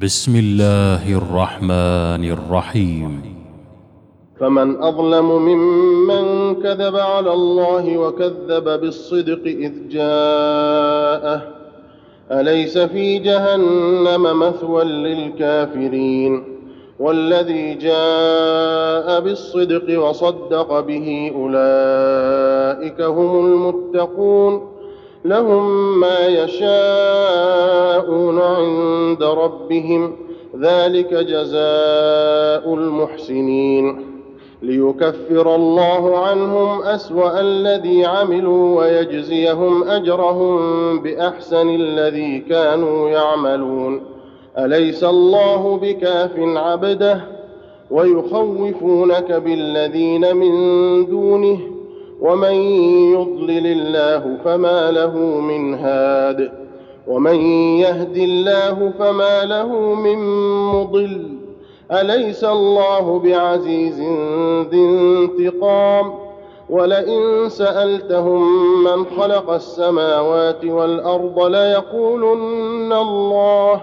بسم الله الرحمن الرحيم. فمن أظلم ممن كذب على الله وكذب بالصدق إذ جاءه أليس في جهنم مثوى للكافرين؟ والذي جاء بالصدق وصدق به أولئك هم المتقون. لهم ما يشاءون عند ربهم. ذلك جزاء المحسنين. ليكفر الله عنهم أسوأ الذي عملوا ويجزيهم أجرهم بأحسن الذي كانوا يعملون. أليس الله بكاف عبده؟ ويخوفونك بالذين من دونه ومن يضلل الله فما له من هاد ومن يهد الله فما له من مضل أليس الله بعزيز ذي انتقام ولئن سألتهم من خلق السماوات والأرض ليقولن الله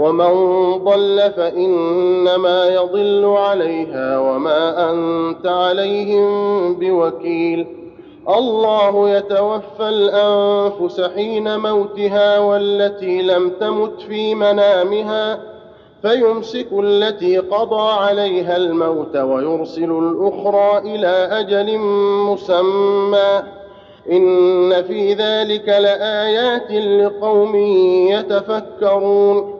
ومن ضل فإنما يضل عليها وما أنت عليهم بوكيل. الله يتوفى الأنفس حين موتها والتي لم تمت في منامها فيمسك التي قضى عليها الموت ويرسل الأخرى إلى أجل مسمى. إن في ذلك لآيات لقوم يتفكرون.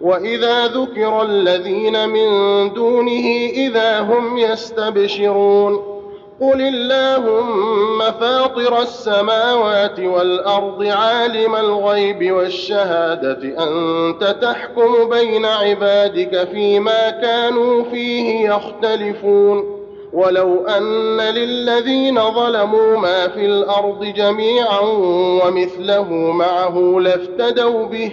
وإذا ذكر الذين من دونه إذا هم يستبشرون قل اللهم فاطر السماوات والأرض عالم الغيب والشهادة أنت تحكم بين عبادك فيما كانوا فيه يختلفون. ولو أن للذين ظلموا ما في الأرض جميعا ومثله معه لافتدوا به.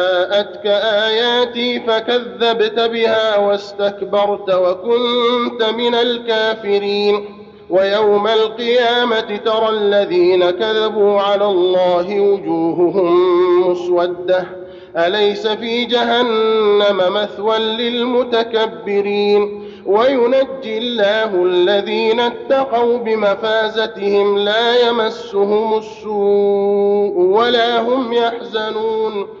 جاءتك اياتي فكذبت بها واستكبرت وكنت من الكافرين. ويوم القيامة ترى الذين كذبوا على الله وجوههم مسودة. أليس في جهنم مثوى للمتكبرين؟ وينجي الله الذين اتقوا بمفازتهم لا يمسهم السوء ولا هم يحزنون.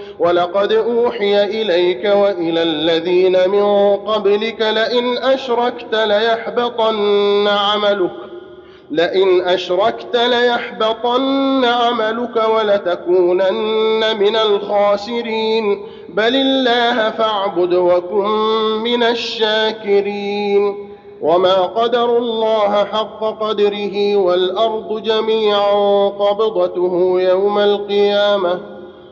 ولقد أوحي إليك وإلى الذين من قبلك لئن أشركت ليحبطن عملك لئن أشركت ليحبطن عملك ولتكونن من الخاسرين بل الله فاعبد وكن من الشاكرين. وما قدروا الله حق قدره والأرض جميعا قبضته يوم القيامة.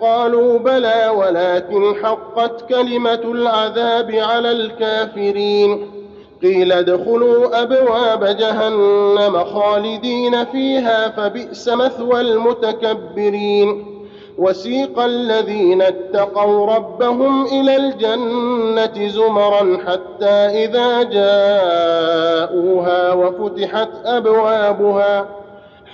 قالوا بلى ولكن حقت كلمة العذاب على الكافرين. قيل ادخلوا أبواب جهنم خالدين فيها فبئس مثوى المتكبرين. وسيق الذين اتقوا ربهم إلى الجنة زمرا حتى إذا جاءوها وفتحت أبوابها.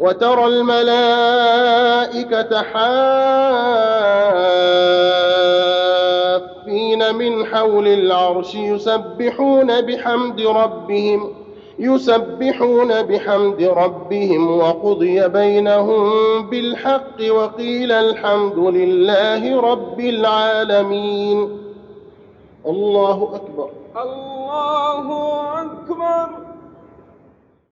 وترى الملائكة حافين من حول العرش يسبحون بحمد ربهم يسبحون بحمد ربهم وقضي بينهم بالحق وقيل الحمد لله رب العالمين. الله أكبر. الله أكبر.